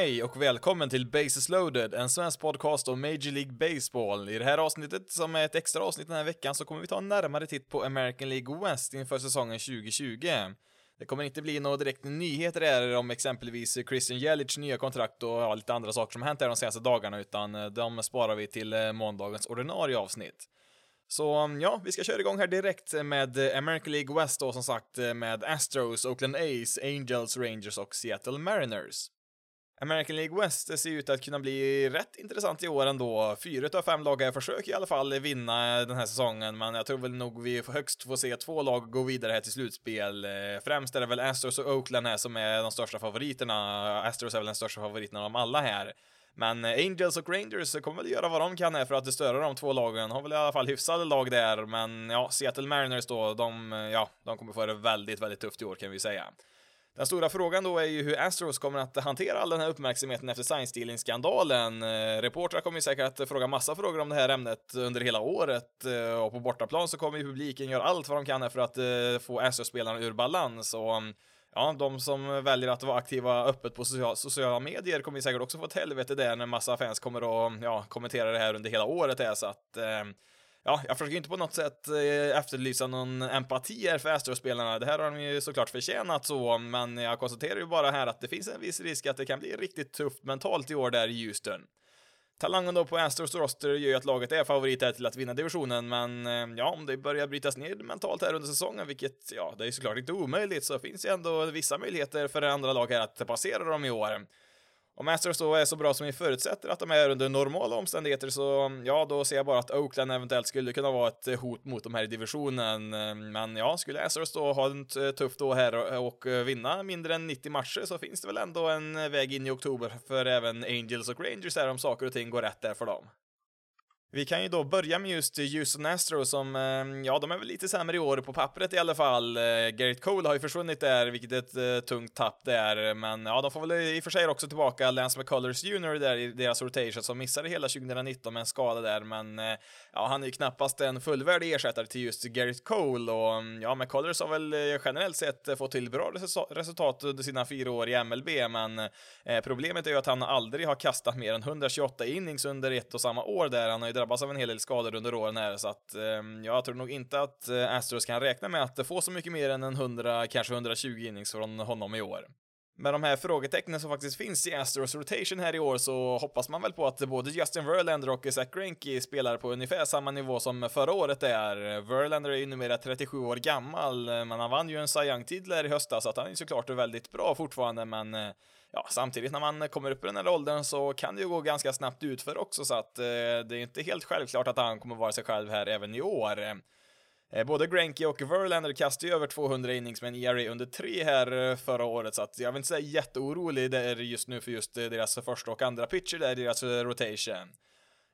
Hej och välkommen till Bases loaded, en svensk podcast om Major League Baseball. I det här avsnittet, som är ett extra avsnitt den här veckan, så kommer vi ta en närmare titt på American League West inför säsongen 2020. Det kommer inte bli några direkt nyheter där om exempelvis Christian Jelic nya kontrakt och ja, lite andra saker som hänt där de senaste dagarna, utan eh, de sparar vi till eh, måndagens ordinarie avsnitt. Så mm, ja, vi ska köra igång här direkt med eh, American League West då som sagt med Astros, Oakland A's, Angels, Rangers och Seattle Mariners. American League West ser ut att kunna bli rätt intressant i år ändå. Fyra av fem lag har försöker i alla fall vinna den här säsongen, men jag tror väl nog vi högst får se två lag gå vidare här till slutspel. Eh, främst är det väl Astros och Oakland här som är de största favoriterna. Astros är väl den största favoriten av dem alla här. Men eh, Angels och Rangers kommer väl göra vad de kan här för att störa de två lagen. Har väl i alla fall hyfsade lag där, men ja, Seattle Mariners då, de, eh, ja, de kommer få det väldigt, väldigt tufft i år kan vi säga. Den stora frågan då är ju hur Astros kommer att hantera all den här uppmärksamheten efter sign-stealing-skandalen. Eh, reportrar kommer ju säkert att fråga massa frågor om det här ämnet under hela året eh, och på bortaplan så kommer ju publiken göra allt vad de kan för att eh, få Astros-spelarna ur balans och ja, de som väljer att vara aktiva öppet på sociala medier kommer ju säkert också få ett helvete där när massa fans kommer att ja, kommentera det här under hela året är så att ja, jag försöker inte på något sätt eh, efterlysa någon empati här för Astros-spelarna. Det här har de ju såklart förtjänat så, men jag konstaterar ju bara här att det finns en viss risk att det kan bli riktigt tufft mentalt i år där i Houston. Talangen då på Astros roster gör ju att laget är favoriter till att vinna divisionen, men eh, ja, om det börjar brytas ner mentalt här under säsongen, vilket ja, det är ju såklart inte omöjligt, så finns ju ändå vissa möjligheter för andra lag här att passera dem i år. Om Astros då är så bra som vi förutsätter att de är under normala omständigheter så mm, ja, då ser jag bara att Oakland eventuellt skulle kunna vara ett eh, hot mot de här i divisionen. Mm, men ja, skulle Astros då ha ett eh, tufft då här och eh, vinna mindre än 90 matcher så finns det väl ändå en väg in i oktober för även Angels och Rangers här om saker och ting går rätt där för dem. Vi kan ju då börja med just Houston Astros som, ehm, ja, de är väl lite sämre i år på pappret i alla fall. Eh, Garrett Cole har ju försvunnit där, vilket är ett uh, tungt tapp där, men ja, de får väl eh, i och för sig också tillbaka Lance McCullers Jr där i deras rotation som missade hela 2019 med en skada där, men ja, han är ju knappast en fullvärdig ersättare till just Garrett Cole och mm, ja, McCullers har väl generellt sett fått till bra resultat under sina fyra år i MLB, men eh, problemet är ju att han aldrig har kastat mer än 128 innings under ett och samma år där. Han har ju drabbats av en hel del skador under åren här, så att eh, jag tror nog inte att eh, Astros kan räkna med att få så mycket mer än en 100, kanske 120 innings från honom i år. Med de här frågetecknen som faktiskt finns i Astros rotation här i år så hoppas man väl på att både Justin Verlander och Zach Greinke spelar på ungefär samma nivå som förra året är. Verlander är ju numera 37 år gammal, eh, men han vann ju en Cy Young-titel i höstas, så att han är såklart väldigt bra fortfarande, men eh, ja, samtidigt när man kommer upp i den här åldern så kan det ju gå ganska snabbt utför också, så att eh, det är inte helt självklart att han kommer vara sig själv här även i år. Eh, både Granky och Verlander kastade ju över 200 innings med en ERA under tre här eh, förra året, så att jag vill inte säga jätteorolig där just nu för just eh, deras första och andra pitcher där i deras rotation.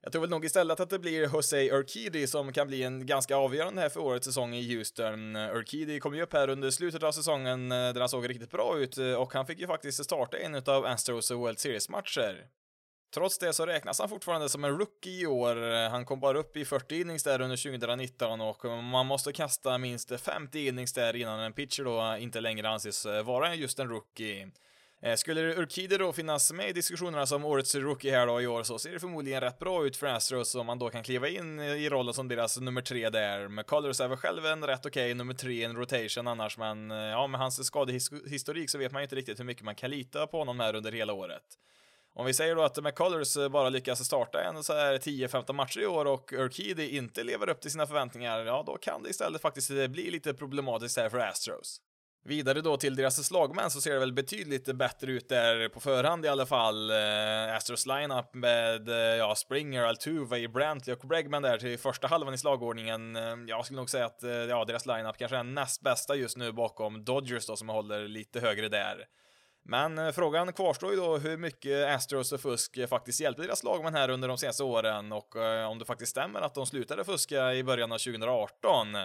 Jag tror väl nog istället att det blir Jose Urquidy som kan bli en ganska avgörande här för årets säsong i Houston. Urquidy kom ju upp här under slutet av säsongen eh, där han såg riktigt bra ut eh, och han fick ju faktiskt starta en av Astros World Series-matcher. Trots det så räknas han fortfarande som en rookie i år. Han kom bara upp i 40 innings där under 2019 och man måste kasta minst 50 innings där innan en pitcher då inte längre anses eh, vara just en rookie. Eh, skulle Urquidy då finnas med i diskussionerna som årets rookie här då i år så ser det förmodligen rätt bra ut för Astros om man då kan kliva in eh, i rollen som deras nummer tre där. McCullers är väl själv en rätt okej okay, nummer tre i en rotation annars, men eh, ja, med hans skadehistorik så vet man ju inte riktigt hur mycket man kan lita på honom här under hela året. Om vi säger då att McCullers bara lyckas starta en så här 10-15 matcher i år och Urquidy inte lever upp till sina förväntningar, ja då kan det istället faktiskt bli lite problematiskt här för Astros. Vidare då till deras slagmän så ser det väl betydligt bättre ut där på förhand i alla fall. Eh, Astros lineup med eh, ja, Springer, Altuve, Brantley och Bregman där till första halvan i slagordningen. Eh, jag skulle nog säga att eh, ja, deras lineup kanske är näst bästa just nu bakom Dodgers då som håller lite högre där. Men eh, frågan kvarstår ju då hur mycket Astros och fusk faktiskt hjälpte deras lagmän här under de senaste åren och eh, om det faktiskt stämmer att de slutade fuska i början av 2018.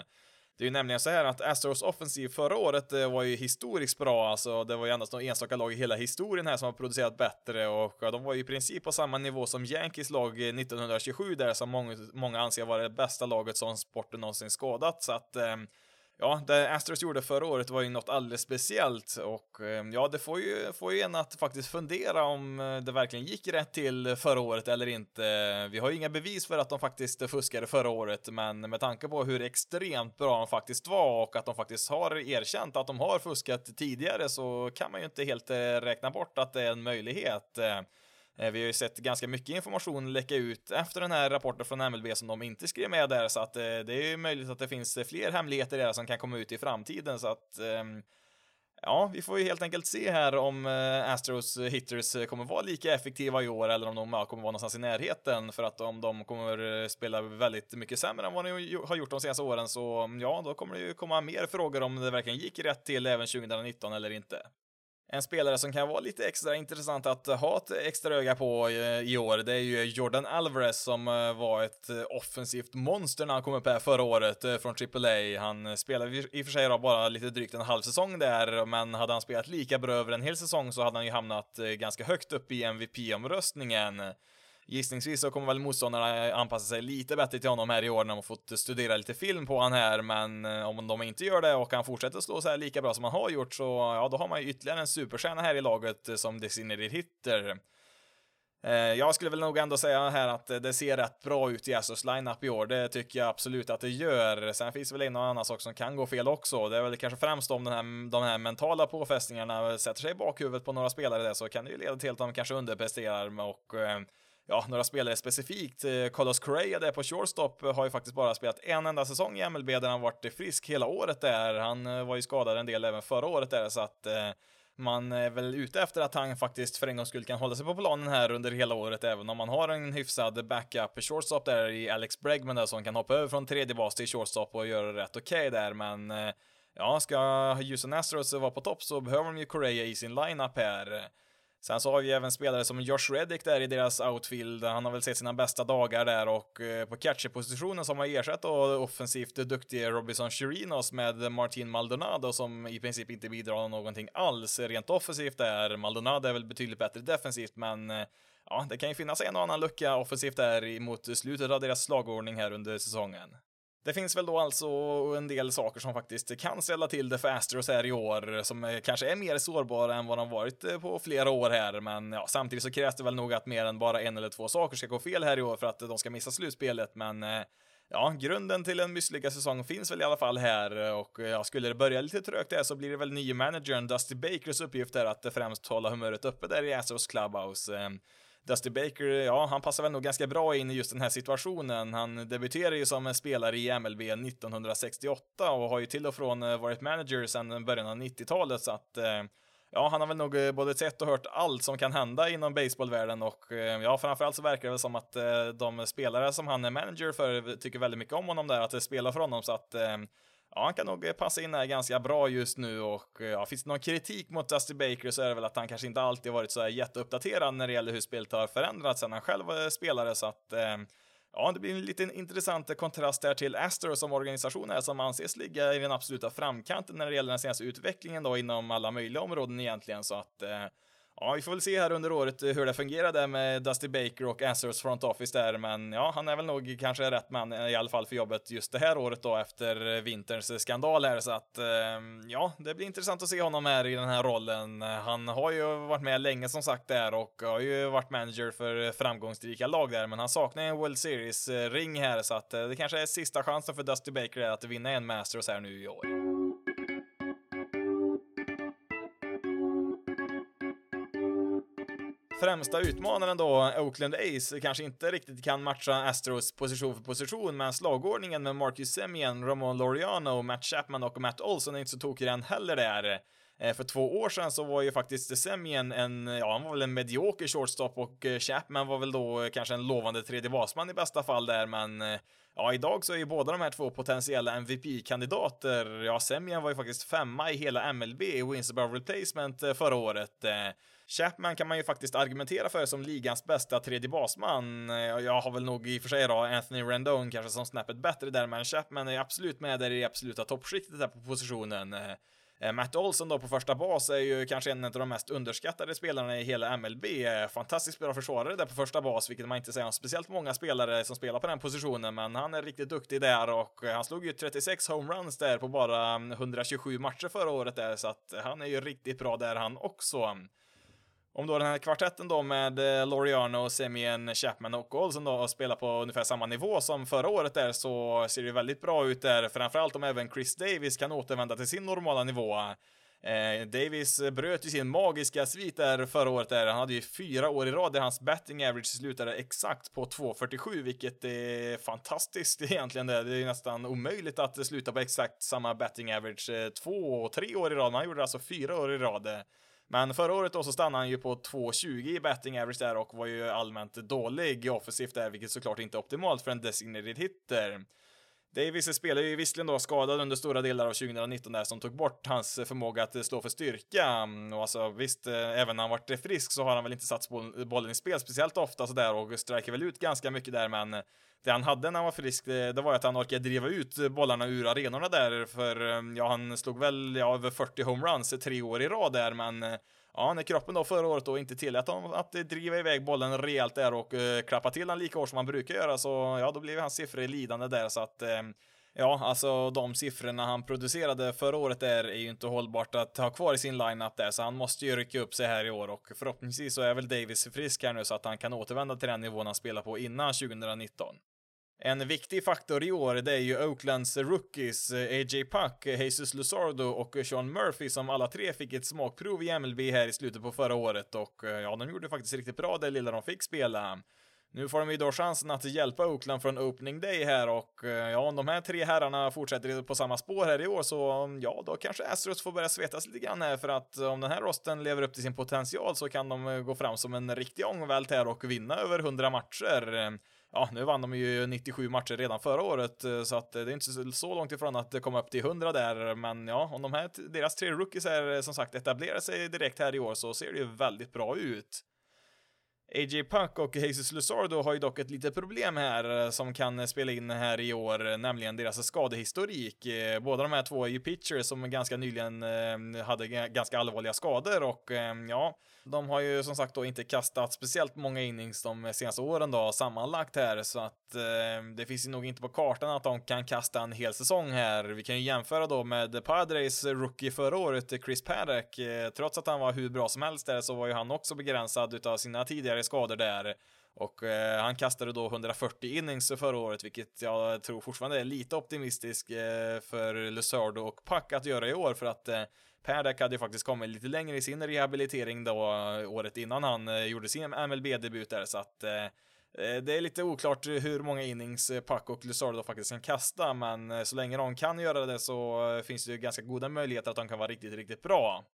Det är ju nämligen så här att Astros offensiv förra året eh, var ju historiskt bra, alltså det var ju endast några enstaka lag i hela historien här som har producerat bättre och de var ju i princip på samma nivå som Yankees lag eh, 1927 där som många, många anser vara det bästa laget som sporten någonsin skådat, så att eh, ja, det Astros gjorde förra året var ju något alldeles speciellt och eh, ja, det får ju, får ju en att faktiskt fundera om eh, det verkligen gick rätt till förra året eller inte. Vi har ju inga bevis för att de faktiskt fuskade förra året, men med tanke på hur extremt bra de faktiskt var och att de faktiskt har erkänt att de har fuskat tidigare så kan man ju inte helt eh, räkna bort att det är en möjlighet. Eh, vi har ju sett ganska mycket information läcka ut efter den här rapporten från MLB som de inte skrev med där, så att eh, det är ju möjligt att det finns eh, fler hemligheter där som kan komma ut i framtiden, så att ehm, Ja, vi får ju helt enkelt se här om Astros hitters kommer vara lika effektiva i år eller om de kommer vara någonstans i närheten för att om de kommer spela väldigt mycket sämre än vad de har gjort de senaste åren så mm, ja, då kommer det ju komma mer frågor om det verkligen gick rätt till även 2019 eller inte. En spelare som kan vara lite extra intressant att ha ett extra öga på eh, i år, det är ju Jordan Alvarez som eh, var ett eh, offensivt monster när han kom upp här förra året från AAA. Han spelade i och för sig bara lite drygt en halv säsong där, men hade han spelat lika bra över en hel säsong så hade han ju hamnat ganska högt upp i MVP-omröstningen. Gissningsvis så kommer väl motståndarna anpassa sig lite bättre till honom här i år när de fått studera lite film på han här, men eh, om de inte gör det och han fortsätter slå så här lika bra som han har gjort så ja, då har man ju ytterligare en superstjärna här i laget eh, som designated hitter. Eh, jag skulle väl nog ändå säga här att det ser rätt bra ut i Astros lineup i år. Det tycker jag absolut att det gör. Sen finns det väl en och annan sak som kan gå fel också. Det är väl kanske främst om den här, de här mentala påfrestningarna sätter sig i bakhuvudet på några spelare där så kan det ju leda till att de kanske underpresterar och ja, några spelare specifikt. Eh, Carlos Correa där på shortstop eh, har ju faktiskt bara spelat en enda säsong i MLB där han varit frisk hela året där. Han eh, var ju skadad en del även förra året där så att man är väl ute efter att han faktiskt för en gångs skull kan hålla sig på planen här under hela året, även om man har en hyfsad backup shortstop där i Alex Bregman där som kan hoppa över från tredje bas till shortstop och göra rätt okej okay där, men ja, ska Houston Astros vara på topp så behöver de ju Correa i sin lineup här. Sen så har vi även spelare som Josh Reddick där i deras outfield. Han har väl sett sina bästa dagar där och eh, på catcherpositionen som har ersatt och offensivt duktige Robinson Chirinos med Martin Maldonado som i princip inte bidrar någonting alls rent offensivt där. Maldonado är väl betydligt bättre defensivt men eh, ja, det kan ju finnas en och annan lucka offensivt där mot slutet av deras slagordning här under säsongen. Det finns väl då alltså en del saker som faktiskt kan ställa till det för Astros här i år, som kanske är mer sårbara än vad de varit eh, på flera år här, men ja, samtidigt så krävs det väl nog att mer än bara en eller två saker ska gå fel här i år för att de ska missa slutspelet, men eh, ja, grunden till en misslyckad säsong finns väl i alla fall här. Och eh, ja, skulle det börja lite trögt där så blir det väl nye managern Dusty Bakers uppgift där att främst hålla humöret uppe där i Astros clubhouse. Ehm, Dusty Baker, ja, han passar väl nog ganska bra in i just den här situationen. Han debuterade ju som spelare i MLB 1968 och har ju till och från eh, varit manager sedan början av 90-talet, så att eh, ja, han har väl nog eh, både sett och hört allt som kan hända inom baseballvärlden och ja, framförallt så verkar det väl som att de spelare som han är manager för tycker väldigt mycket om honom där, att det spelar för honom så att ja, han kan nog eh, passa in här ganska bra just nu och eh, ja, finns det någon kritik mot Dusty Baker så är det väl att han kanske inte alltid varit så här jätteuppdaterad när det gäller hur spelet har förändrats sen han själv eh, spelade. Så att eh, Ja, det blir en liten intressant kontrast här till Astro som organisation är som anses ligga i den absoluta framkanten när det gäller den senaste utvecklingen då inom alla möjliga områden egentligen. Så att eh, Ja, vi får väl se här under året eh, hur det fungerar där med Dusty Baker och Astros front office där, men ja, han är väl nog kanske rätt man eh, i alla fall för jobbet just det här året då efter eh, vinterns skandal här, så att ehm, ja, det blir intressant att se honom här i den här rollen. Han har ju varit med länge som sagt där och har ju varit manager för framgångsrika lag där, men han saknar en World Series-ring här, så att det kanske är sista chansen för Dusty Baker att vinna en Masters här nu i år. Främsta utmanaren då, Oakland Ace, kanske inte riktigt kan matcha Astros position för position, men slagordningen med Marcus Semien, Ramon Laureano, Matt Chapman och Matt Olson är inte så tokig än heller där. Eh, för två år sedan så var ju faktiskt Semien en, ja han var väl en medioker shortstop och eh, Chapman var väl då eh, kanske en lovande tredje basman i bästa fall där, men ja, idag så är ju båda de här två potentiella MVP-kandidater. Ja, Semien var ju faktiskt femma i hela MLB i wins above replacement förra året. Chapman kan man ju faktiskt argumentera för som ligans bästa tredje basman. Jag har väl nog i och för sig då Anthony Rendon kanske som snäppet bättre där, men Chapman är absolut med där i absoluta toppskiktet där på positionen. Eh, Matt Olson då på första bas är ju kanske en av de mest underskattade spelarna i hela MLB. Eh, fantastiskt bra försvarare där på första bas, vilket man inte säger om speciellt många spelare som spelar på den positionen, men han är riktigt duktig där och eh, han slog ju 36 homeruns där på bara mm, 127 matcher förra året där, så att han är ju riktigt bra där han också. Om då den här kvartetten då med eh, Loriano, Semien, Chapman och Olsen då spelar på ungefär samma nivå som förra året där så ser det väldigt bra ut där, framförallt om även Chris Davis kan återvända till sin normala nivå. Eh, Davis bröt ju sin magiska svit där förra året där. Han hade ju fyra år i rad där hans batting average slutade exakt på 2.47, vilket är fantastiskt egentligen. Det, det är nästan omöjligt att sluta på exakt samma batting average eh, två och tre år i rad. Men han gjorde alltså fyra år i rad. Men förra året då så stannade han ju på 2,20 i betting average där och var ju allmänt dålig offensivt där, vilket såklart inte är optimalt för en designated hitter. Davis spelar ju visserligen då skadad under stora delar av 2019 där som tog bort hans förmåga att eh, slå för styrka. Mm, och alltså visst, eh, även när han varit frisk så har han väl inte satt bollen i spel speciellt ofta sådär och striker väl ut ganska mycket där men eh, det han hade när han var frisk, det, det var att han orkade driva ut bollarna ur arenorna där för ja, han slog väl ja, över 40 homeruns tre år i rad där men ja, när kroppen då förra året då inte tillät honom att eh, driva iväg bollen rejält där och eh, klappa till den lika hårt som han brukar göra så ja, då blev hans siffror lidande där så att eh, Ja, alltså de siffrorna han producerade förra året där är ju inte hållbart att ha kvar i sin lineup där, så han måste ju rycka upp sig här i år och förhoppningsvis så är väl Davis frisk här nu så att han kan återvända till den nivån han spelade på innan 2019. En viktig faktor i år, det är ju Oaklands rookies eh, A.J. Puck, Jesus Luzardo och Sean Murphy som alla tre fick ett smakprov i MLB här i slutet på förra året och eh, ja, de gjorde faktiskt riktigt bra det lilla de fick spela. Nu får de ju då chansen att hjälpa Oakland från opening day här och eh, ja, om de här tre herrarna fortsätter på samma spår här i år så mm, ja, då kanske Astros får börja svetas lite grann här för att om den här rosten lever upp till sin potential så kan de gå fram som en riktig ångvält här och vinna över 100 matcher ja, nu vann de ju 97 matcher redan förra året, eh, så att eh, det är inte så långt ifrån att komma upp till 100 där, men ja, om de här, deras tre rookies är eh, som sagt etablerar sig direkt här i år så ser det ju väldigt bra ut. AJ Puck och Jesus Luzardo har ju dock ett litet problem här eh, som kan eh, spela in här i år, eh, nämligen deras skadehistorik. Båda de här två är ju pitchers som ganska nyligen hade ganska allvarliga skador och ja, de har ju som sagt då inte kastat speciellt många innings de senaste åren då sammanlagt här så att Eh, det finns ju nog inte på kartan att de kan kasta en hel säsong här. Vi kan ju jämföra då med Padres rookie förra året, Chris Paddock. Eh, trots att han var hur bra som helst där så var ju han också begränsad utav sina tidigare skador där. Och eh, han kastade då 140 innings förra året, vilket jag tror fortfarande är lite optimistiskt eh, för Luzardo och Pack att göra i år för att eh, Paddock hade ju faktiskt kommit lite längre i sin rehabilitering då eh, året innan han eh, gjorde sin MLB-debut där så att eh, Eh, det är lite oklart hur många innings eh, Puck och Luzardo faktiskt kan kasta, men eh, så länge de kan göra det så finns det ju ganska goda möjligheter att de kan vara riktigt, riktigt bra.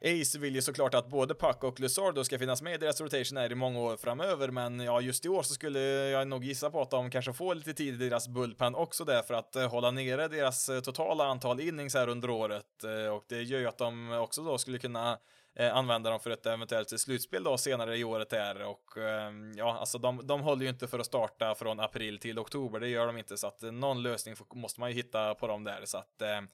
Ace vill ju såklart att både Puck och Luzardo ska finnas med i deras rotation här i många år framöver, men ja, just i år så skulle jag nog gissa på att de kanske får lite tid i deras bullpen också där för att hålla nere deras totala antal innings här under året och det gör ju att de också då skulle kunna Eh, använda dem för ett eventuellt slutspel då senare i året där och ehm, ja, alltså de, de håller ju inte för att starta från april till oktober, det gör de inte. Så att någon lösning måste man ju hitta på dem där. Så att ehm,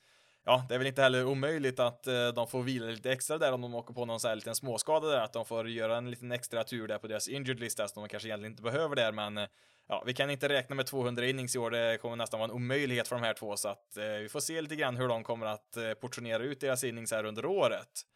ja, det är väl inte heller omöjligt att eh, de får vila lite extra där om de åker på någon sån här liten småskada där, att de får göra en liten extra tur där på deras injured list som de kanske egentligen inte behöver där, men eh, ja, vi kan inte räkna med 200 innings i år. Det kommer nästan vara en omöjlighet för de här två, så att eh, vi får se lite grann hur de kommer att eh, portionera ut deras innings här under året.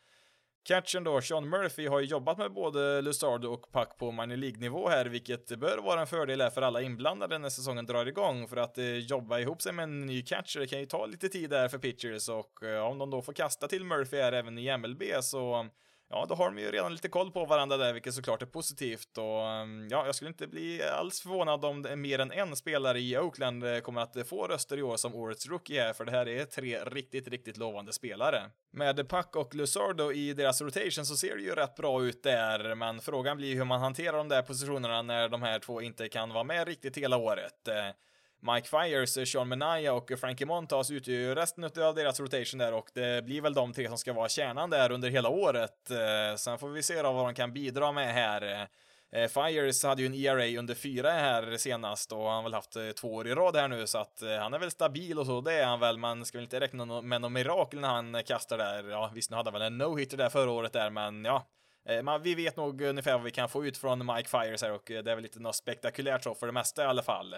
Catchen då, Sean Murphy, har ju jobbat med både Lusardo och Puck på minor League-nivå här, vilket bör vara en fördel här för alla inblandade när säsongen drar igång. För att eh, jobba ihop sig med en ny catcher det kan ju ta lite tid där för pitchers och eh, om de då får kasta till Murphy här även i MLB så ja, då har de ju redan lite koll på varandra där, vilket såklart är positivt. Och ehm, ja, jag skulle inte bli alls förvånad om det är mer än en spelare i Oakland eh, kommer att få röster i år som årets rookie här, för det här är tre riktigt, riktigt lovande spelare. Med Puck och Luzardo i deras rotation så ser det ju rätt bra ut där, men frågan blir hur man hanterar de där positionerna när de här två inte kan vara med riktigt hela året. Eh, Mike Fires, eh, Sean Menaya och Frankie Montas utgör ju resten av deras rotation där och det blir väl de tre som ska vara kärnan där under hela året. Eh, sen får vi se då vad de kan bidra med här. Eh, Fires hade ju en ERA under fyra här senast och han har väl haft två år i rad här nu så att han är väl stabil och så, det är han väl. Man ska väl inte räkna med något mirakel när han kastar där. Ja, visst, nu hade han väl en no-hitter där förra året där, men ja, man, vi vet nog ungefär vad vi kan få ut från Mike Fires här och det är väl lite något spektakulärt så för det mesta i alla fall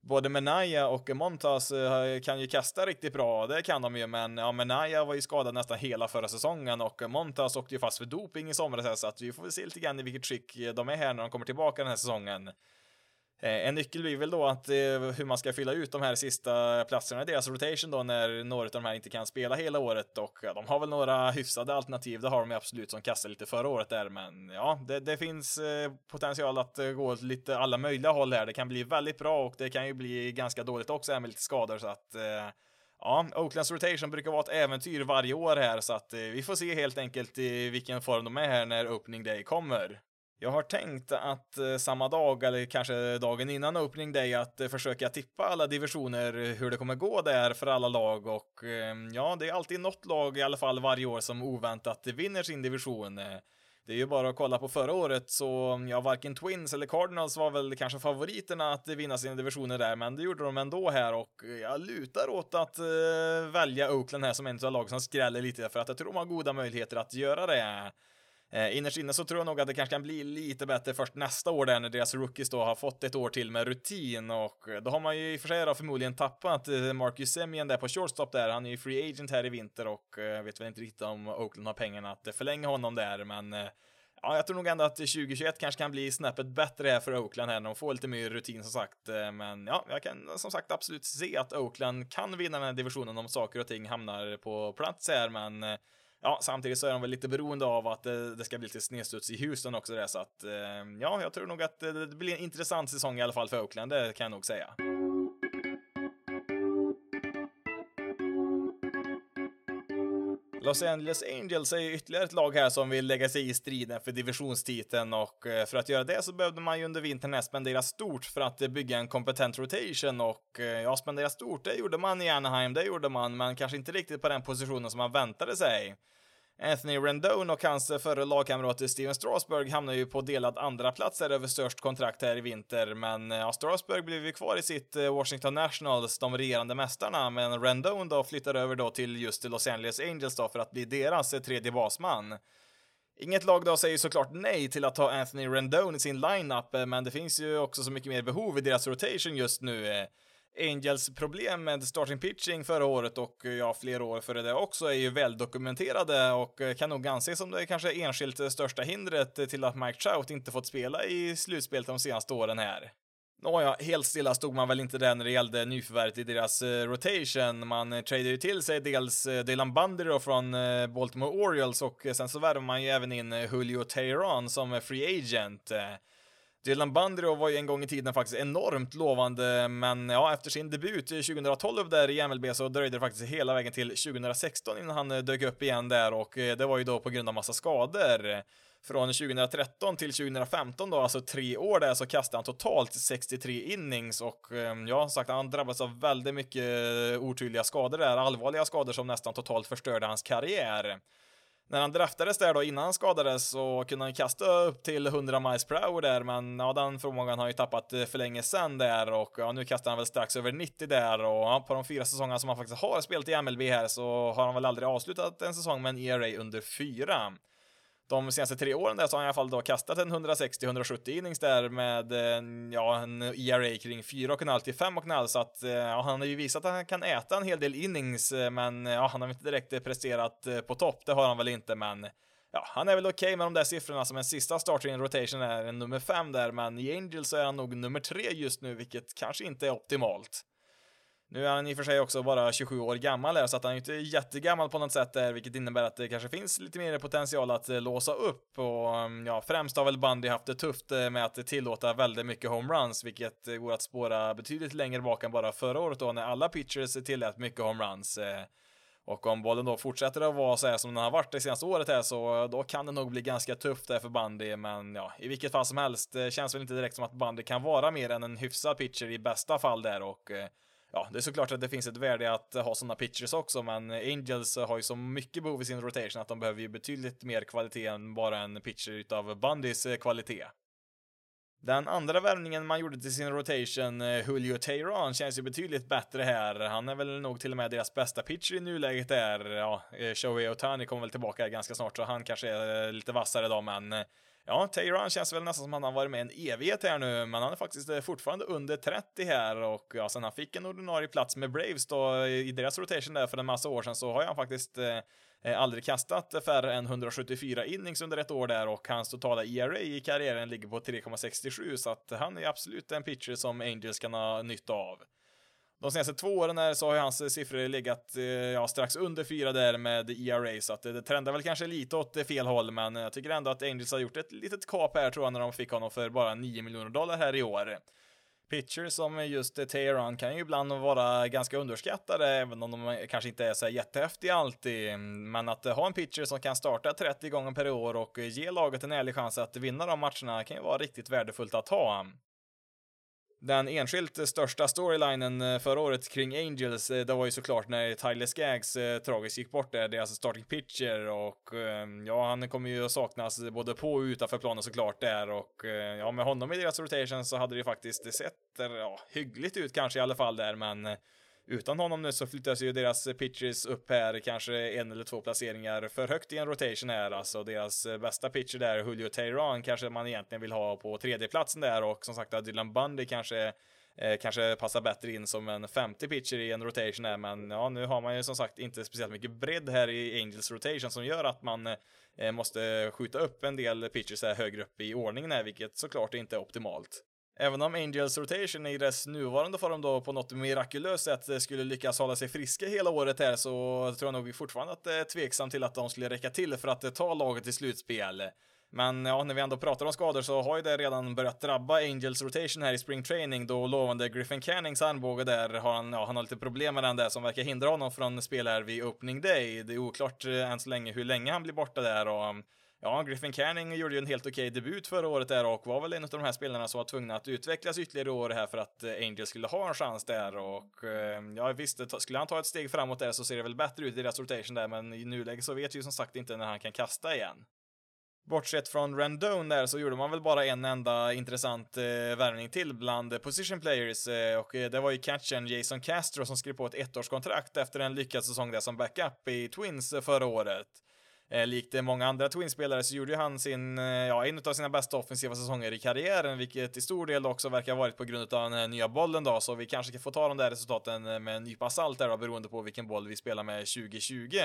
både Menaya och Montas eh, kan ju kasta riktigt bra, det kan de ju, men ja, Menaya var ju skadad nästan hela förra säsongen och Montas åkte ju fast för doping i somras, så att vi får väl se lite grann i vilket skick de är här när de kommer tillbaka den här säsongen. Eh, en nyckel blir väl då att eh, hur man ska fylla ut de här sista platserna i deras rotation då när några av de här inte kan spela hela året och de har väl några hyfsade alternativ. Det har de absolut som kastade lite förra året där, men ja, det, det finns eh, potential att gå åt lite alla möjliga håll här. Det kan bli väldigt bra och det kan ju bli ganska dåligt också här med lite skador så att Ja, Oaklands rotation brukar vara ett äventyr varje år här så att vi får se helt enkelt i vilken form de är här när opening day kommer. Jag har tänkt att eh, samma dag, eller kanske dagen innan opening day, att eh, försöka tippa alla divisioner, eh, hur det kommer gå där för alla lag och ja, det är alltid något lag i alla fall varje år som oväntat vinner sin division. Det är ju bara att kolla på förra året så, mm, ja, varken Twins eller Cardinals var väl kanske favoriterna att vinna sina divisioner där, men det gjorde de ändå här och jag lutar åt att välja Oakland här som en av lag som skräller lite för att jag tror de har goda möjligheter att göra det. Eh, innerst inne så tror jag nog att det kanske kan bli lite bättre först nästa år där när deras rookies då har fått ett år till med rutin och eh, då har man ju i och för sig då förmodligen tappat eh, Marcus Semien där på shortstop där. Han är ju free agent här i vinter och eh, vet väl inte riktigt om Oakland har pengarna att eh, förlänga honom där, men eh, Ja, jag tror nog ändå att 2021 kanske kan bli snäppet bättre här för Oakland här när de får lite mer rutin som sagt. Men ja, jag kan som sagt absolut se att Oakland kan vinna den här divisionen om saker och ting hamnar på plats här, men ja, samtidigt så är de väl lite beroende av att det, det ska bli lite snedstuds i Houston också där, så att eh, ja, jag tror nog att det, det blir en intressant säsong i alla fall för Oakland, det kan jag nog säga. Los Angeles Angels är ju ytterligare ett lag här som vill lägga sig i striden för divisionstiteln och eh, för att göra det så behövde man ju under vintern spendera stort för att eh, bygga en kompetent rotation och eh, ja, spendera stort, det gjorde man i Anaheim, det gjorde man, men kanske inte riktigt på den positionen som man väntade sig. Anthony Rendon och hans förre lagkamrat Steven Strasburg hamnar ju på delad andra plats här över störst kontrakt här i vinter, men ja, Strasburg blev ju kvar i sitt eh, Washington Nationals, de regerande mästarna, men Rendon då flyttar över då till just Los Angeles Angels då för att bli deras eh, tredje basman. Inget lag då säger såklart nej till att ha Anthony Rendon i sin lineup, eh, men det finns ju också så mycket mer behov i deras rotation just nu. Angels problem med starting pitching förra året och eh, ja, flera år före det också är ju väldokumenterade och eh, kan nog anses som det kanske enskilt största hindret till att Mike Trout inte fått spela i slutspelet de senaste åren här. Nåja, helt stilla stod man väl inte där när det gällde nyförvärvet i deras eh, rotation. Man tradade ju till sig dels Dylan Bundy då från Baltimore Orioles och sen så värvade man ju även in Julio Teheran som free agent. Dylan Bandrio var ju en gång i tiden faktiskt enormt lovande, men ja, efter sin debut 2012 där i MLB så dröjde det faktiskt hela vägen till 2016 innan han eh, dök upp igen där och eh, det var ju då på grund av massa skador. Från 2013 till 2015 då, alltså tre år där, så kastade han totalt 63 innings och ehm, ja som sagt han drabbades av väldigt mycket eh, otydliga skador där, allvarliga skador som nästan totalt förstörde hans karriär när han draftades där då innan han skadades så kunde han kasta upp till 100 miles per hour där, men ja, den förmågan har ju tappat eh, för länge sedan där och ja, nu kastar han väl strax över 90 där och ja, på de fyra säsongerna som han faktiskt har spelat i MLB här så har han väl aldrig avslutat en säsong med en ERA under fyra de senaste tre åren där så har han i alla fall då kastat en 160-170 innings där med eh, ja, en ERA kring 4,5 till 5,5 så att eh, ja, han har ju visat att han kan äta en hel del innings eh, men ja, han har inte direkt presterat på topp, det har han väl inte men ja, han är väl okej okay med de där siffrorna. Som en sista starter in rotation är en nummer 5 där men i Angels så är han nog nummer 3 just nu vilket kanske inte är optimalt. Nu är han i och för sig också bara 27 år gammal här, så att han är inte jättegammal på något sätt där, vilket innebär att det kanske finns lite mer potential att eh, låsa upp. Och mm, ja, främst har väl Bundy haft det tufft eh, med att tillåta väldigt mycket homeruns, vilket eh, går att spåra betydligt längre bak än bara förra året då, när alla pitchers tillät mycket homeruns. Och om bollen då fortsätter att vara så här som den har varit det senaste året här så då kan det nog bli ganska tufft där för Bandy, men ja, i vilket fall som helst känns väl inte direkt som att Bandy kan vara mer än en hyfsad pitcher i bästa fall där och ja, det är såklart att det finns ett värde att ha sådana pitchers också, men Angels har ju så mycket behov i sin rotation att de behöver ju betydligt mer kvalitet än bara en pitcher utav Bundys eh, kvalitet. Den andra värvningen man gjorde till sin rotation, eh, Julio Teheran, känns ju betydligt bättre här. Han är väl nog till och med deras bästa pitcher i nuläget där. Ja, eh, Shohei Otani kommer väl tillbaka ganska snart, så han kanske är lite vassare då, men Ja, Tayron känns väl nästan som att han har varit med en evighet här nu, men han är faktiskt eh, fortfarande under 30 här och ja, sen han fick en ordinarie plats med Braves då i deras rotation där för en massa år sedan så har han faktiskt eh, eh aldrig kastat färre än 174 innings under ett år där och hans totala ERA i karriären ligger på 3,67 så att han är absolut en pitcher som Angels kan ha nytta av. De senaste två åren här så har ju hans siffror legat eh, ja, strax under fyra där med ERA, så att det, det trendar väl kanske lite åt fel håll, men jag tycker ändå att Angels har gjort ett litet kap här tror jag när de fick honom för bara 9 miljoner dollar här i år. Pitcher som just Teheran kan ju ibland vara ganska underskattade, även om de kanske inte är så jättehäftiga alltid. Men att ha en pitcher som kan starta 30 gånger per år och ge laget en ärlig chans att vinna de matcherna kan ju vara riktigt värdefullt att ha. Den enskilt största storylinen eh, förra året kring Angels, eh, det var ju såklart när Tyler Skaggs eh, tragiskt gick bort där, deras alltså starting pitcher och ehm, ja, han kommer ju att saknas både på och utanför planen såklart där och ja, med honom i deras rotation så hade det ju faktiskt sett ja, hyggligt ut kanske i alla fall där, men utan honom nu så flyttas ju deras pitchers upp här kanske en eller två placeringar för högt i en rotation här. Alltså deras eh, bästa pitcher där, Julio Teheran, kanske man egentligen vill ha på tredjeplatsen där och som sagt Dylan Bundy kanske eh, kanske passar bättre in som en 50 pitcher i en rotation här, men ja, nu har man ju som sagt inte speciellt mycket bredd här i Angels rotation som gör att man eh, måste skjuta upp en del pitchers här högre upp i ordningen här, vilket såklart inte är optimalt. Även om Angels rotation i dess nuvarande form då på något mirakulöst sätt eh, skulle lyckas hålla sig friska hela året här så tror jag nog vi fortfarande att eh, det är tveksam till att de skulle räcka till för att eh, ta laget till slutspel. Men ja, när vi ändå pratar om skador så har ju det redan börjat drabba Angels rotation här i spring training då lovande Griffin Cannings armbåge där har han, ja, han har lite problem med den där som verkar hindra honom från spel här vid opening day. Det är oklart än så länge hur länge han blir borta där och Ja, Griffin Canning gjorde ju en helt okej debut förra året där och var väl en av de här spelarna som var tvungna att utvecklas ytterligare år här för att eh, Angels skulle ha en chans där och eh, ja visst, skulle han ta ett steg framåt där så ser det väl bättre ut i deras rotation där men i nuläget så vet vi ju som sagt inte när han kan kasta igen. Bortsett från Rendon där så gjorde man väl bara en enda intressant eh, värvning till bland position players eh, och eh, det var ju catchen Jason Castro som skrev på ett ettårskontrakt efter en lyckad säsong där som backup i Twins förra året. Eh, likt eh, många andra Twins-spelare så gjorde han sin, eh, ja, en av sina bästa offensiva säsonger i karriären, vilket i stor del också verkar ha varit på grund av den nya bollen då, så vi kanske kan få ta de där resultaten eh, med en nypa salt där då, beroende på vilken boll vi spelar med 2020.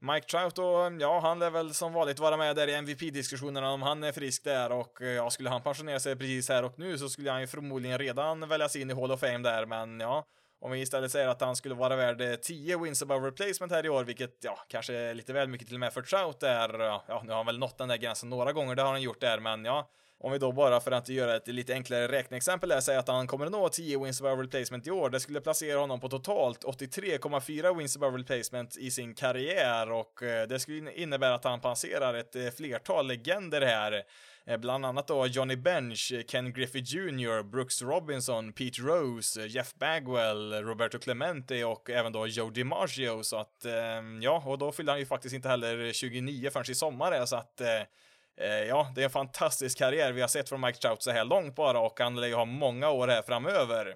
Mike Trout då, ja, han lär väl som vanligt vara med där i MVP-diskussionerna om han är frisk där och ja, skulle han pensionera sig precis här och nu så skulle han ju förmodligen redan väljas in i Hall of Fame där, men ja, om vi istället säger att han skulle vara värd eh, 10 wins above replacement här i år, vilket ja, kanske är lite väl mycket till och med för Trout där. Eh, ja, nu har han väl nått den där gränsen några gånger, det har han gjort där, men ja, om vi då bara för att göra ett lite enklare räkneexempel där säger att han kommer att nå 10 wins above replacement i år, det skulle placera honom på totalt 83,4 wins above replacement i sin karriär och eh, det skulle innebära att han passerar ett flertal legender här. Eh, bland annat då Johnny Bench, eh, Ken Griffey Jr, Brooks Robinson, Pete Rose, eh, Jeff Bagwell, Roberto Clemente och även då Joe DiMaggio så att ehm, ja, och då fyllde han ju faktiskt inte heller 29 förrän i sommar så att eh, ja, det är en fantastisk karriär vi har sett från Mike Trout så här långt bara och han lär ju ha många år här framöver.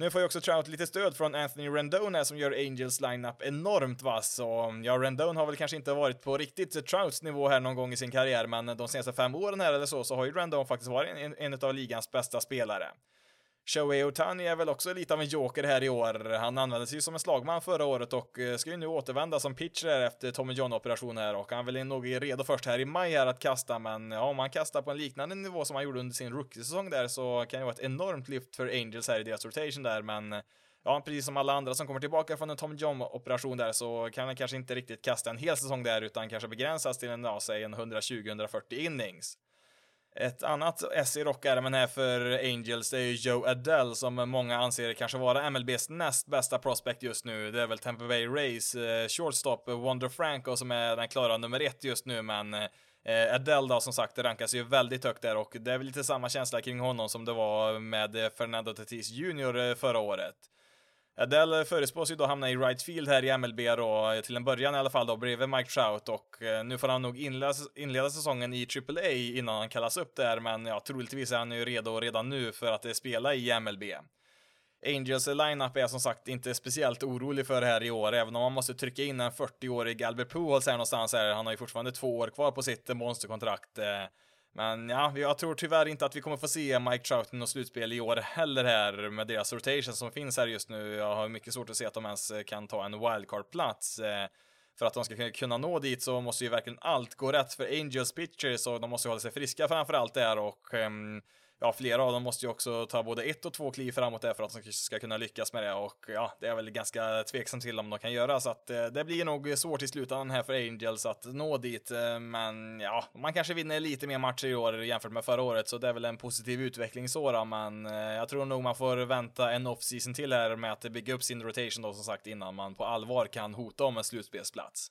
Nu får ju också Trout lite stöd från Anthony Rendone som gör Angels lineup enormt vass och ja, Rendone har väl kanske inte varit på riktigt Trouts nivå här någon gång i sin karriär, men de senaste fem åren här eller så, så har ju Rendone faktiskt varit en, en av ligans bästa spelare. Shohei Otani är väl också lite av en joker här i år. Han användes ju som en slagman förra året och eh, ska ju nu återvända som pitcher efter Tommy John-operation här och han är nog redo först här i maj här att kasta, men ja, om han kastar på en liknande nivå som han gjorde under sin rookie-säsong där så kan det vara ett enormt lyft för Angels här i deras rotation där, men ja, precis som alla andra som kommer tillbaka från en Tom John-operation där så kan han kanske inte riktigt kasta en hel säsong där utan kanske begränsas till en, ja, säg en 120-140 innings. Ett annat S i rockärmen här för Angels, det är ju Joe Adele som många anser kanske vara MLBs näst bästa prospect just nu. Det är väl Tampa Bay Rays eh, shortstop Wonder Franco som är den klara nummer ett just nu, men eh, Adele då som sagt rankas ju väldigt högt där och det är väl lite samma känsla kring honom som det var med Fernando Tatis Jr eh, förra året. Adele förespås ju då hamna i right field här i MLB då, till en början i alla fall då, bredvid Mike Trout och eh, nu får han nog inleda, inleda säsongen i AAA innan han kallas upp där, men ja, troligtvis är han ju redo redan nu för att eh, spela i MLB. Angels lineup är som sagt inte speciellt orolig för här i år, även om man måste trycka in en 40-årig Albert Pujols här någonstans här. Han har ju fortfarande två år kvar på sitt monsterkontrakt. Eh, men ja, jag tror tyvärr inte att vi kommer få se Mike Trout i något slutspel i år heller här med deras rotation som finns här just nu. Jag har mycket svårt att se att de ens eh, kan ta en wildcard-plats. Eh, för att de ska kunna nå dit så måste ju verkligen allt gå rätt för Angels pitchers och de måste hålla sig friska framför allt där och um, ja, flera av dem måste ju också ta både ett och två kliv framåt där för att de ska kunna lyckas med det och ja, det är väl ganska tveksamt till om de kan göra så att eh, det blir nog svårt i slutändan här för Angels att nå dit. Eh, men ja, man kanske vinner lite mer matcher i år jämfört med förra året så det är väl en positiv utveckling så då, men eh, jag tror nog man får vänta en off-season till här med att bygga upp sin rotation då som sagt innan man på allvar kan hota om en slutspelsplats.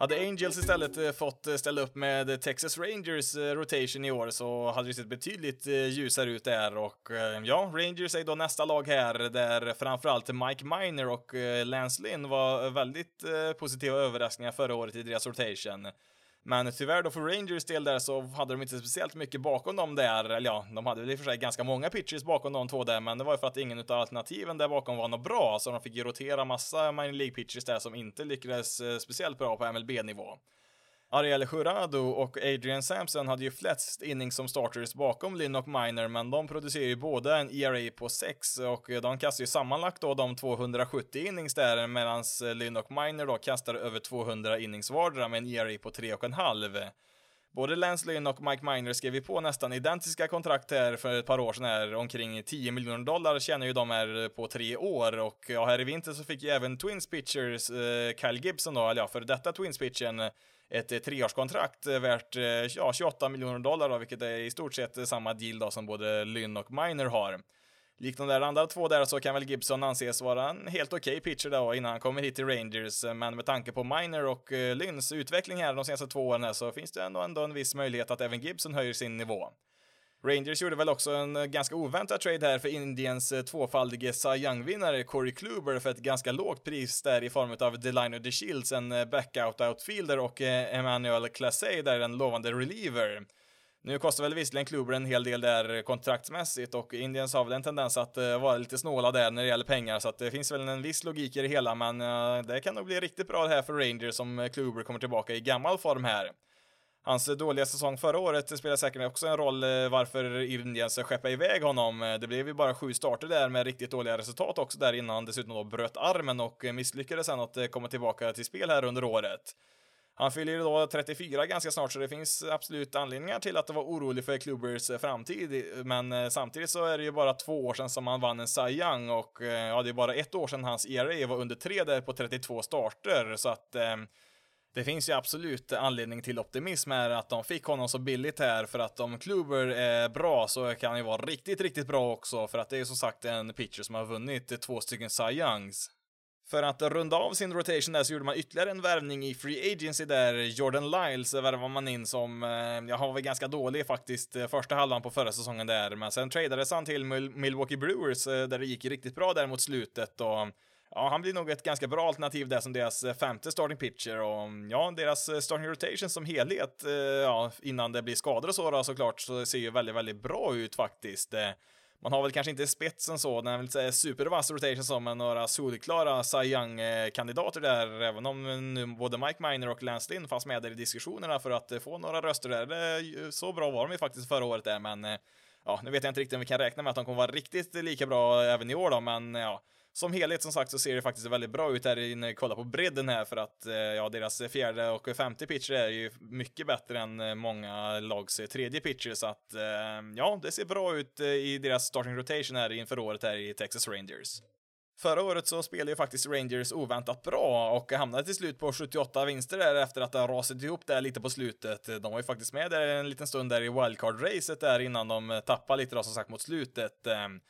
Hade Angels istället eh, fått eh, ställa upp med Texas Rangers eh, rotation i år så hade det sett betydligt ljusare ut där och ja, Rangers är då nästa lag här där framförallt Mike Miner och Lance Lynn var väldigt positiva överraskningar förra året i deras rotation. Men tyvärr då för Rangers del där så hade de inte speciellt mycket bakom dem där, eller ja, de hade väl i och för sig ganska många pitchers bakom de två där, men det var ju för att ingen av alternativen där bakom var något bra, så de fick ju rotera massa minor League pitchers där som inte lyckades eh, speciellt bra på MLB-nivå. Ariel Jurado och Adrian Sampson hade ju flest innings som starters bakom Lynn och Miner, men de producerar ju båda en ERA på 6 och de kastar ju sammanlagt då de 270 innings där, medan Lynn och Miner då kastar över 200 innings vardera med en ERA på 3,5. Både Lance Lynn och Mike Miner skrev ju på nästan identiska kontrakt här för ett par år sedan här, omkring 10 miljoner dollar tjänar ju de här på tre år och ja, här i vinter så fick ju även Twins pitchers eh, Kyle Gibson då, eller ja, för detta Twins pitchen ett eh, treårskontrakt eh, värt eh, ja, 28 miljoner dollar, då, vilket är i stort sett samma deal då, som både Lynn och Miner har. Likt de andra två där så kan väl Gibson anses vara en helt okej okay pitcher då innan han kommer hit till Rangers, men med tanke på Miner och Lynns utveckling här de senaste två åren här, så finns det ändå, ändå en viss möjlighet att även Gibson höjer sin nivå. Rangers gjorde väl också en eh, ganska oväntad trade här för Indiens eh, tvåfaldige Cy Young-vinnare Corey Kluber för ett ganska lågt pris där i form av Delino De Shields, en eh, backout-outfielder och Emmanuel Classey där en lovande reliever. Nu kostar väl visserligen Kluber en hel del där kontraktsmässigt och Indiens har väl en tendens att vara lite snåla där när det gäller pengar så att det finns väl en viss logik i det hela men det kan nog bli riktigt bra det här för Rangers om Kluber kommer tillbaka i gammal form här. Hans dåliga säsong förra året spelar säkert också en roll eh, varför Indiens skeppade iväg honom. Eh, det blev ju bara sju starter där med riktigt dåliga resultat också där innan han dessutom då bröt armen och eh, misslyckades sen att eh, komma tillbaka till spel här under året. Han fyller ju då 34 ganska snart, så det finns absolut anledningar till att vara orolig för Klubers framtid. Men samtidigt så är det ju bara två år sedan som han vann en Cy Young och ja, det är bara ett år sedan hans ERA var under tre där på 32 starter, så att det finns ju absolut anledning till optimism här att de fick honom så billigt här för att om Kluber är bra så kan han ju vara riktigt, riktigt bra också för att det är som sagt en pitcher som har vunnit två stycken Cy Youngs. För att runda av sin rotation där så gjorde man ytterligare en värvning i Free Agency där. Jordan Lyles värvar man in som, eh, ja, han var väl ganska dålig faktiskt eh, första halvan på förra säsongen där, men sen tradades han till Milwaukee Brewers eh, där det gick riktigt bra där mot slutet och ja, han blir nog ett ganska bra alternativ där som deras eh, femte starting pitcher och mm, ja, deras eh, starting rotation som helhet, eh, ja, innan det blir skador och så då, såklart, så ser ju väldigt, väldigt bra ut faktiskt. man har väl kanske inte spetsen så, den är väl inte supervass rotation som med några solklara Cy Young-kandidater där, även om nu både Mike Miner och Lance Lynn fanns med där i diskussionerna för att få några röster där. Så bra var de ju faktiskt förra året där, men ja, nu vet jag inte riktigt om vi kan räkna med att de kommer vara riktigt lika bra även i år då, men ja, som helhet som sagt så ser det faktiskt väldigt bra ut här när kolla kollar på bredden här för att eh, ja, deras fjärde och femte pitcher är ju mycket bättre än eh, många lags eh, tredje pitcher så att ja, det ser bra ut i deras starting rotation här inför året här i Texas Rangers. Förra året så spelade ju faktiskt Rangers oväntat bra och hamnade till slut på 78 vinster där efter att det har rasat ihop där lite på slutet. De var ju faktiskt med där en liten stund där i wildcard-racet där innan de tappade lite då som sagt mot slutet. Ehm,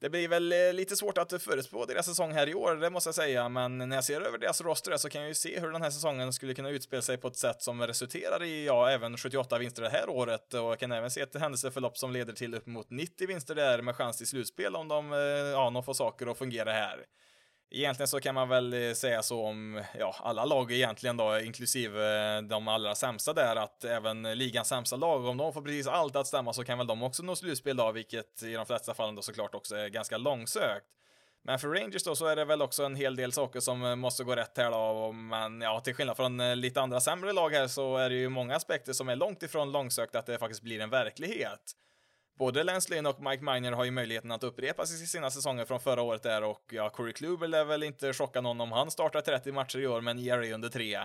det blir väl eh, lite svårt att förutspå deras säsong här i år, det måste jag säga, men när jag ser över deras roster så kan jag ju se hur den här säsongen skulle kunna utspela sig på ett sätt som resulterar i, ja, även 78 vinster det här året och jag kan även se ett händelseförlopp som leder till upp mot 90 vinster där med chans till slutspel om de, eh, ja, de får saker att fungera här. Egentligen så kan man väl eh, säga så om ja, alla lag egentligen då, inklusive eh, de allra sämsta där, att även ligans sämsta lag, om de får precis allt att stämma så kan väl de också nå slutspel då, vilket i de flesta fallen då såklart också är ganska långsökt. Men för Rangers då så är det väl också en hel del saker som eh, måste gå rätt här då, men ja, till skillnad från lite andra sämre lag här så är det ju många aspekter som är långt ifrån långsökt att det faktiskt blir en verklighet. Både Lance Lynn och Mike Miner har ju möjligheten att upprepa sig sina säsonger från förra året där och ja, Corey Kluber lär väl inte chocka någon om han startar 30 matcher i år men ERA under 3.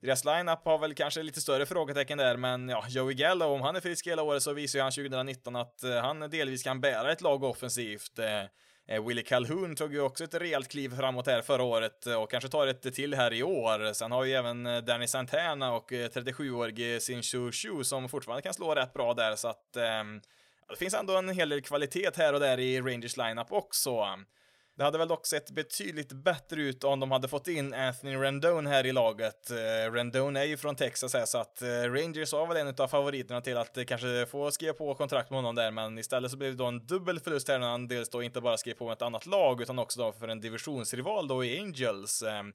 Deras lineup har väl kanske lite större frågetecken där, men ja, Joey Gallo, om han är frisk hela året så visar ju han 2019 att eh, han delvis kan bära ett lag offensivt. Uh, Willie Calhoun tog ju också ett rejält kliv framåt här förra året och kanske tar ett till här i år. Sen har ju även Danny Santana och 37-årige Sin Shu som fortfarande kan slå rätt bra där, så att ehm, det finns ändå en hel del kvalitet här och där i Rangers lineup också. Det hade väl dock sett betydligt bättre ut om de hade fått in Anthony Rendon här i laget. Uh, Rendon är ju från Texas här, så att eh, Rangers var väl en av favoriterna till att eh, kanske få skriva på kontrakt med honom där, men istället så blev det då en dubbel förlust här när han dels då inte bara skrev på med ett annat lag, utan också då för en divisionsrival då i Angels. Ehm,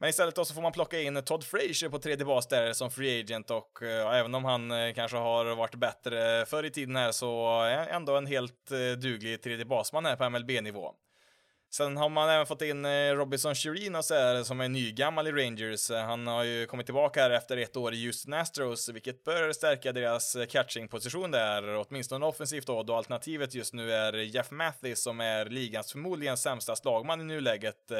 men istället då så får man plocka in Todd Frazier på tredje bas där som free agent och uh, även om han uh, kanske har varit bättre förr i tiden här så är uh, ändå en helt uh, duglig tredje basman här på MLB-nivå. Sen har man även fått in Robinson Chirinos här som är nygammal i Rangers. Han har ju kommit tillbaka här efter ett år i Houston Astros, vilket bör stärka deras catching-position där, åtminstone offensivt då, då alternativet just nu är Jeff Mathis som är ligans förmodligen sämsta slagman i nuläget.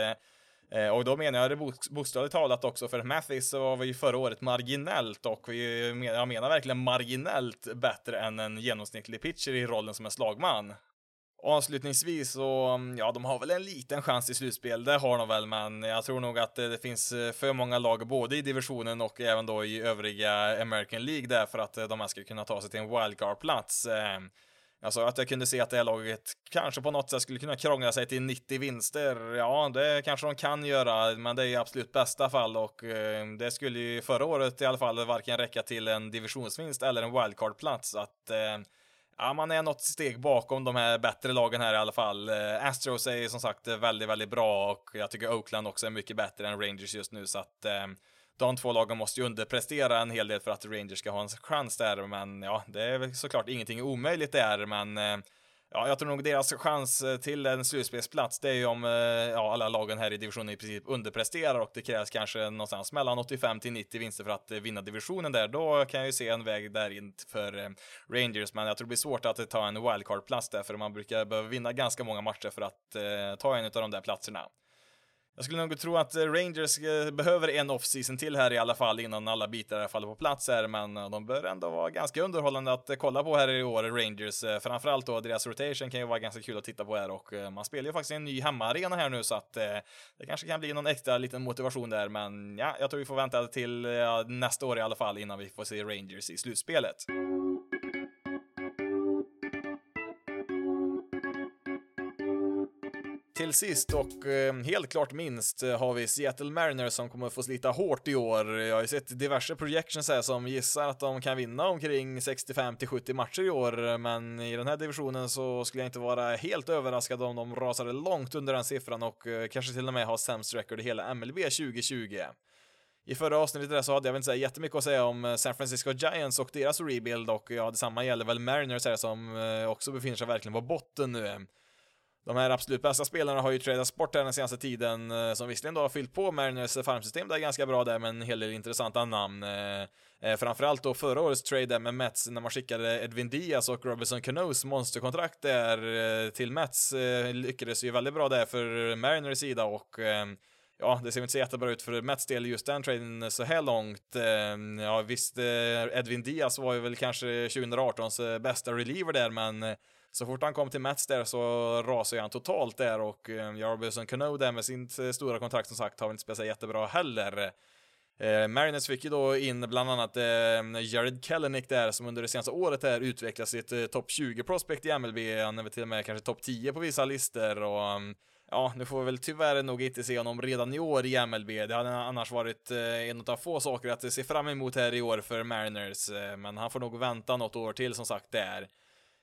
Eh, och då menar jag det bokstavligt talat också, för Mathis var vi ju förra året marginellt och vi, jag menar verkligen marginellt bättre än en genomsnittlig pitcher i rollen som en slagman. Och Avslutningsvis så, ja, de har väl en liten chans i slutspel, det har de väl, men jag tror nog att eh, det finns eh, för många lag både i divisionen och även då i övriga American League där för att eh, de här ska kunna ta sig till en wildcard-plats. Alltså att jag kunde se att det här laget kanske på något sätt skulle kunna krångla sig till 90 vinster. Ja, det kanske de kan göra, men det är i absolut bästa fall och eh, det skulle ju förra året i alla fall varken räcka till en divisionsvinst eller en wildcard-plats. Att eh, ja, man är något steg bakom de här bättre lagen här i alla fall. Eh, Astros är som sagt väldigt, väldigt bra och jag tycker Oakland också är mycket bättre än Rangers just nu så att eh, de två lagen måste ju underprestera en hel del för att Rangers ska ha en chans där, men ja, det är väl såklart ingenting omöjligt där, men eh, Ja, jag tror nog deras chans eh, till en slutspelsplats, det är ju om eh, ja, alla lagen här i divisionen i princip underpresterar och det krävs kanske någonstans mellan 85 till 90 vinster för att vinna divisionen där. Då kan jag ju se en väg där in för Rangers, men jag tror det blir svårt att ta en wildcard-plats där, för man brukar behöva vinna ganska många matcher för att eh, ta en av de där platserna. Jag skulle nog tro att eh, Rangers eh, behöver en off-season till här i alla fall innan alla bitar faller på plats här, men eh, de bör ändå vara ganska underhållande att kolla på här i år, Rangers. Framförallt då deras rotation kan ju vara ganska kul att titta på här och man spelar ju faktiskt en ny hemmaarena här nu så att det kanske kan bli någon extra liten motivation där, men ja, jag tror vi får vänta till nästa år i alla fall innan vi får se Rangers i slutspelet. Till sist och eh, helt klart minst eh, har vi Seattle Mariners som kommer få slita hårt i år. Jag har ju sett diverse projections här som gissar att de kan vinna omkring 65 till 70 matcher i år, men i den här divisionen så skulle jag inte vara helt överraskad om de rasade långt under den siffran och eh, kanske till och med har sämst record i hela MLB 2020. I förra avsnittet där så hade jag väl inte så jättemycket att säga om San Francisco Giants och deras rebuild och ja, detsamma gäller väl Mariners här som också befinner sig verkligen på botten nu. De här absolut bästa spelarna har ju tradats bort här den senaste tiden, eh, som visserligen då har fyllt på Mariners farmsystem där ganska bra där med en hel del intressanta namn. Eh, eh, framförallt då förra årets trade där med Mets när man skickade Edwin Diaz och Robinson Canoes monsterkontrakt där till Mets lyckades ju väldigt bra där för Mariners sida och ja, det ser inte så jättebra ut för Mets del just den traden så här långt. Ja, visst, Edwin Diaz var ju väl kanske 2018s bästa reliever där, men så fort han kom till Mets där så rasade han totalt där och eh, och Cano där med sin eh, stora kontrakt som sagt har inte spelat jättebra heller. Eh, Mariners fick ju då in bland annat eh, Jared Kellenick där som under det senaste året där utvecklat sitt eh, topp 20 prospect i MLB. Han är väl till och med kanske topp 10 på vissa listor och mm, ja, nu får vi väl tyvärr nog inte se honom redan i år i MLB. Det hade annars varit eh, en av få saker att se fram emot här i år för Mariners, eh, men han får nog vänta något år till som sagt där.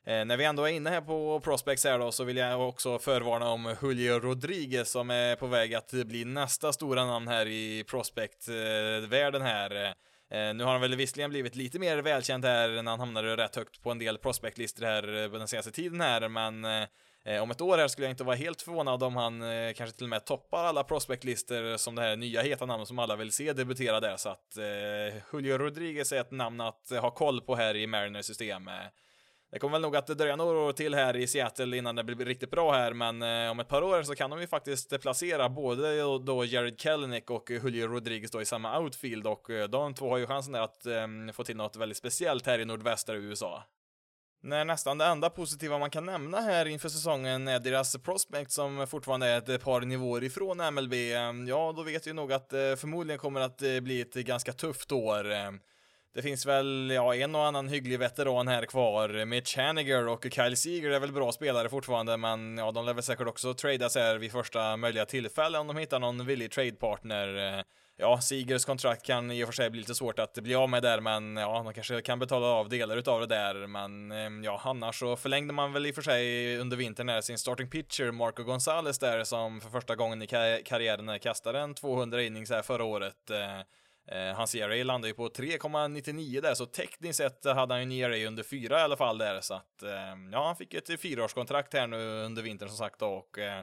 Eh, när vi ändå är inne här på prospects här då så vill jag också förvarna om Julio Rodriguez som är på väg att bli nästa stora namn här i prospect-världen här. Eh, nu har han väl visserligen blivit lite mer välkänd här när han hamnade rätt högt på en del prospectlistor här på den senaste tiden här, men eh, om ett år här skulle jag inte vara helt förvånad om han kanske till och med toppar alla prospectlistor som det här nya heta namnet som alla vill se debutera där, så att eh, Julio Rodriguez är ett namn att ha koll på här i Mariners system. Det kommer väl nog att dröja några år till här i Seattle innan det blir riktigt bra här, men eh, om ett par år så kan de ju faktiskt placera både då Jared Kelenic och Julio Rodriguez då i samma outfield och eh, de två har ju chansen där att eh, få till något väldigt speciellt här i nordvästra USA. När nästan det enda positiva man kan nämna här inför säsongen är deras prospect som fortfarande är ett par nivåer ifrån MLB. Ja, då vet vi nog att det förmodligen kommer att bli ett ganska tufft år. Det finns väl, ja, en och annan hygglig veteran här kvar. Mitch Haniger och Kyle Seager är väl bra spelare fortfarande, men ja, de lär väl säkert också tradas här vid första möjliga tillfälle om de hittar någon villig tradepartner. Ja, Seagers kontrakt kan i och för sig bli lite svårt att bli av med där, men ja, de kanske kan betala av delar utav det där, men ehm, ja, annars så förlängde man väl i och för sig under vintern här sin starting pitcher, Marco Gonzales där, som för första gången i karriären kastade en 200 innings här förra året. Eh, hans ERA landade ju på 3,99 där, så tekniskt sett hade han ju en ERA under 4 i alla fall där, så att ehm, ja, han fick ett fyraårskontrakt här nu under vintern som sagt och eh,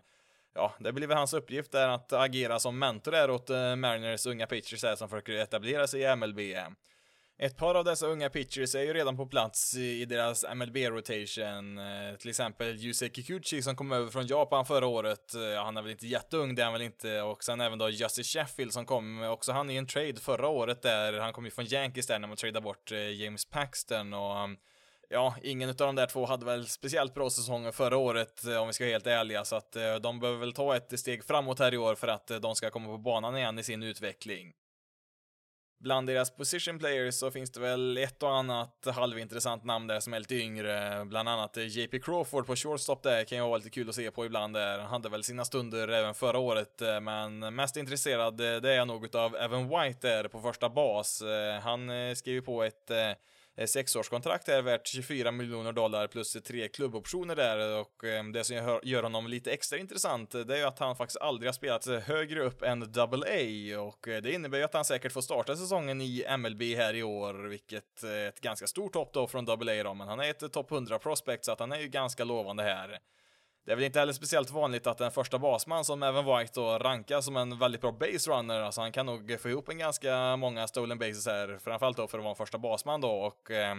ja, det blir väl hans uppgift där att agera som mentor där åt eh, Mariners unga pitchers här som försöker etablera sig i MLB. Ett par av dessa unga pitchers är ju redan på plats i deras MLB-rotation. Eh, till exempel Yusei Kikuchi som kom över från Japan förra året. Eh, han är väl inte jätteung, det är han väl inte. Och sen även då Justin Sheffield som kom också han i en trade förra året där. Han kom ju från Yankees där när man tradade bort eh, James Paxton och um, ja, ingen av de där två hade väl speciellt bra säsonger förra året om vi ska vara helt ärliga, så att de behöver väl ta ett steg framåt här i år för att de ska komma på banan igen i sin utveckling. Bland deras position players så finns det väl ett och annat halvintressant namn där som är lite yngre. Bland annat eh, JP Crawford på shortstop där kan ju vara lite kul att se på ibland där. Han hade väl sina stunder även förra året, eh, men mest intresserad eh, det är jag nog utav Evan White där på första bas. Han skrev på ett Eh, sexårskontrakt är värt 24 miljoner dollar plus tre klubboptioner där och eh, det som gör honom lite extra intressant eh, det är ju att han faktiskt aldrig har spelat högre upp än double A och det innebär ju att han säkert får starta säsongen i MLB här i år, vilket är ett ganska stort hopp då från double A då, men han är ett topp 100 prospect så att han är ju ganska lovande här. Det är väl inte heller speciellt vanligt att en första basman som även White då rankas som en väldigt bra base runner, alltså han kan nog få ihop en ganska många stolen bases här, framförallt då för att vara en första basman då och eh,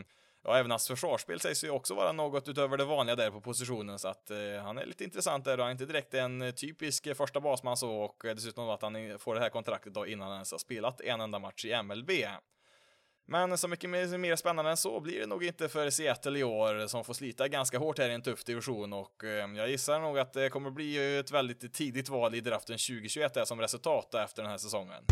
Ja, även hans försvarsspel sägs ju också vara något utöver det vanliga där på positionen, så att eh, han är lite intressant där och han är inte direkt en typisk första basman så och eh, dessutom att han får det här kontraktet då innan han ens har spelat en enda match i MLB. Men så mycket mer spännande än så blir det nog inte för Seattle i år som får slita ganska hårt här i en tuff division och eh, jag gissar nog att det kommer bli ett väldigt tidigt val i draften 2021 som resultat efter den här säsongen.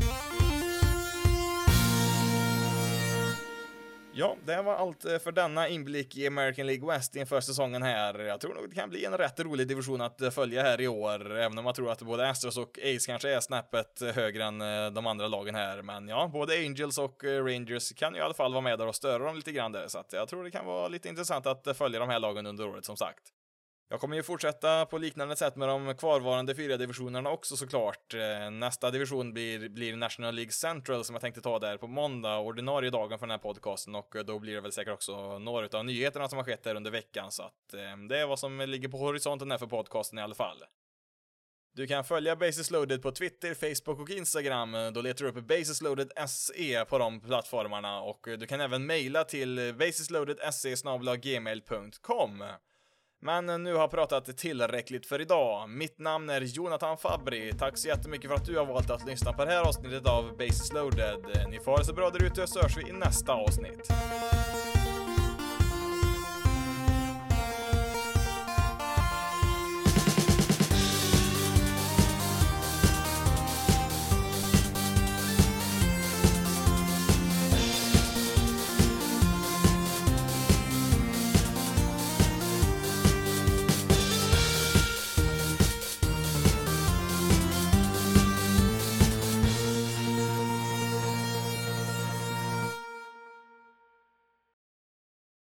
Ja, det var allt eh, för denna inblick i American League West inför säsongen här. Jag tror nog det kan bli en rätt rolig division att eh, följa här i år, även om man tror att både Astros och Ace kanske är snäppet eh, högre än de andra lagen här. Men ja, både Angels och Rangers kan ju i alla fall vara med där och störa dem lite grann där, så att jag tror det kan vara lite intressant att följa de här lagen under året som sagt. Jag kommer ju fortsätta på liknande sätt med de kvarvarande fyra divisionerna också såklart. Eh, nästa division blir, blir National League Central som jag tänkte ta där på måndag, ordinarie dagen för den här podcasten och eh, då blir det väl säkert också några av nyheterna som har skett där under veckan så att eh, det är vad som ligger på horisonten här för podcasten i alla fall. Du kan följa Basis Loaded på Twitter, Facebook och Instagram. Då letar du upp Basis SE på de plattformarna och du kan även mejla till basisloadedse gmail.com. Men nu har jag pratat tillräckligt för idag. Mitt namn är Jonathan Fabri. Tack så jättemycket för att du har valt att lyssna på det här avsnittet av Basis Loaded. Ni får ha det så bra där ute så hörs vi i nästa avsnitt.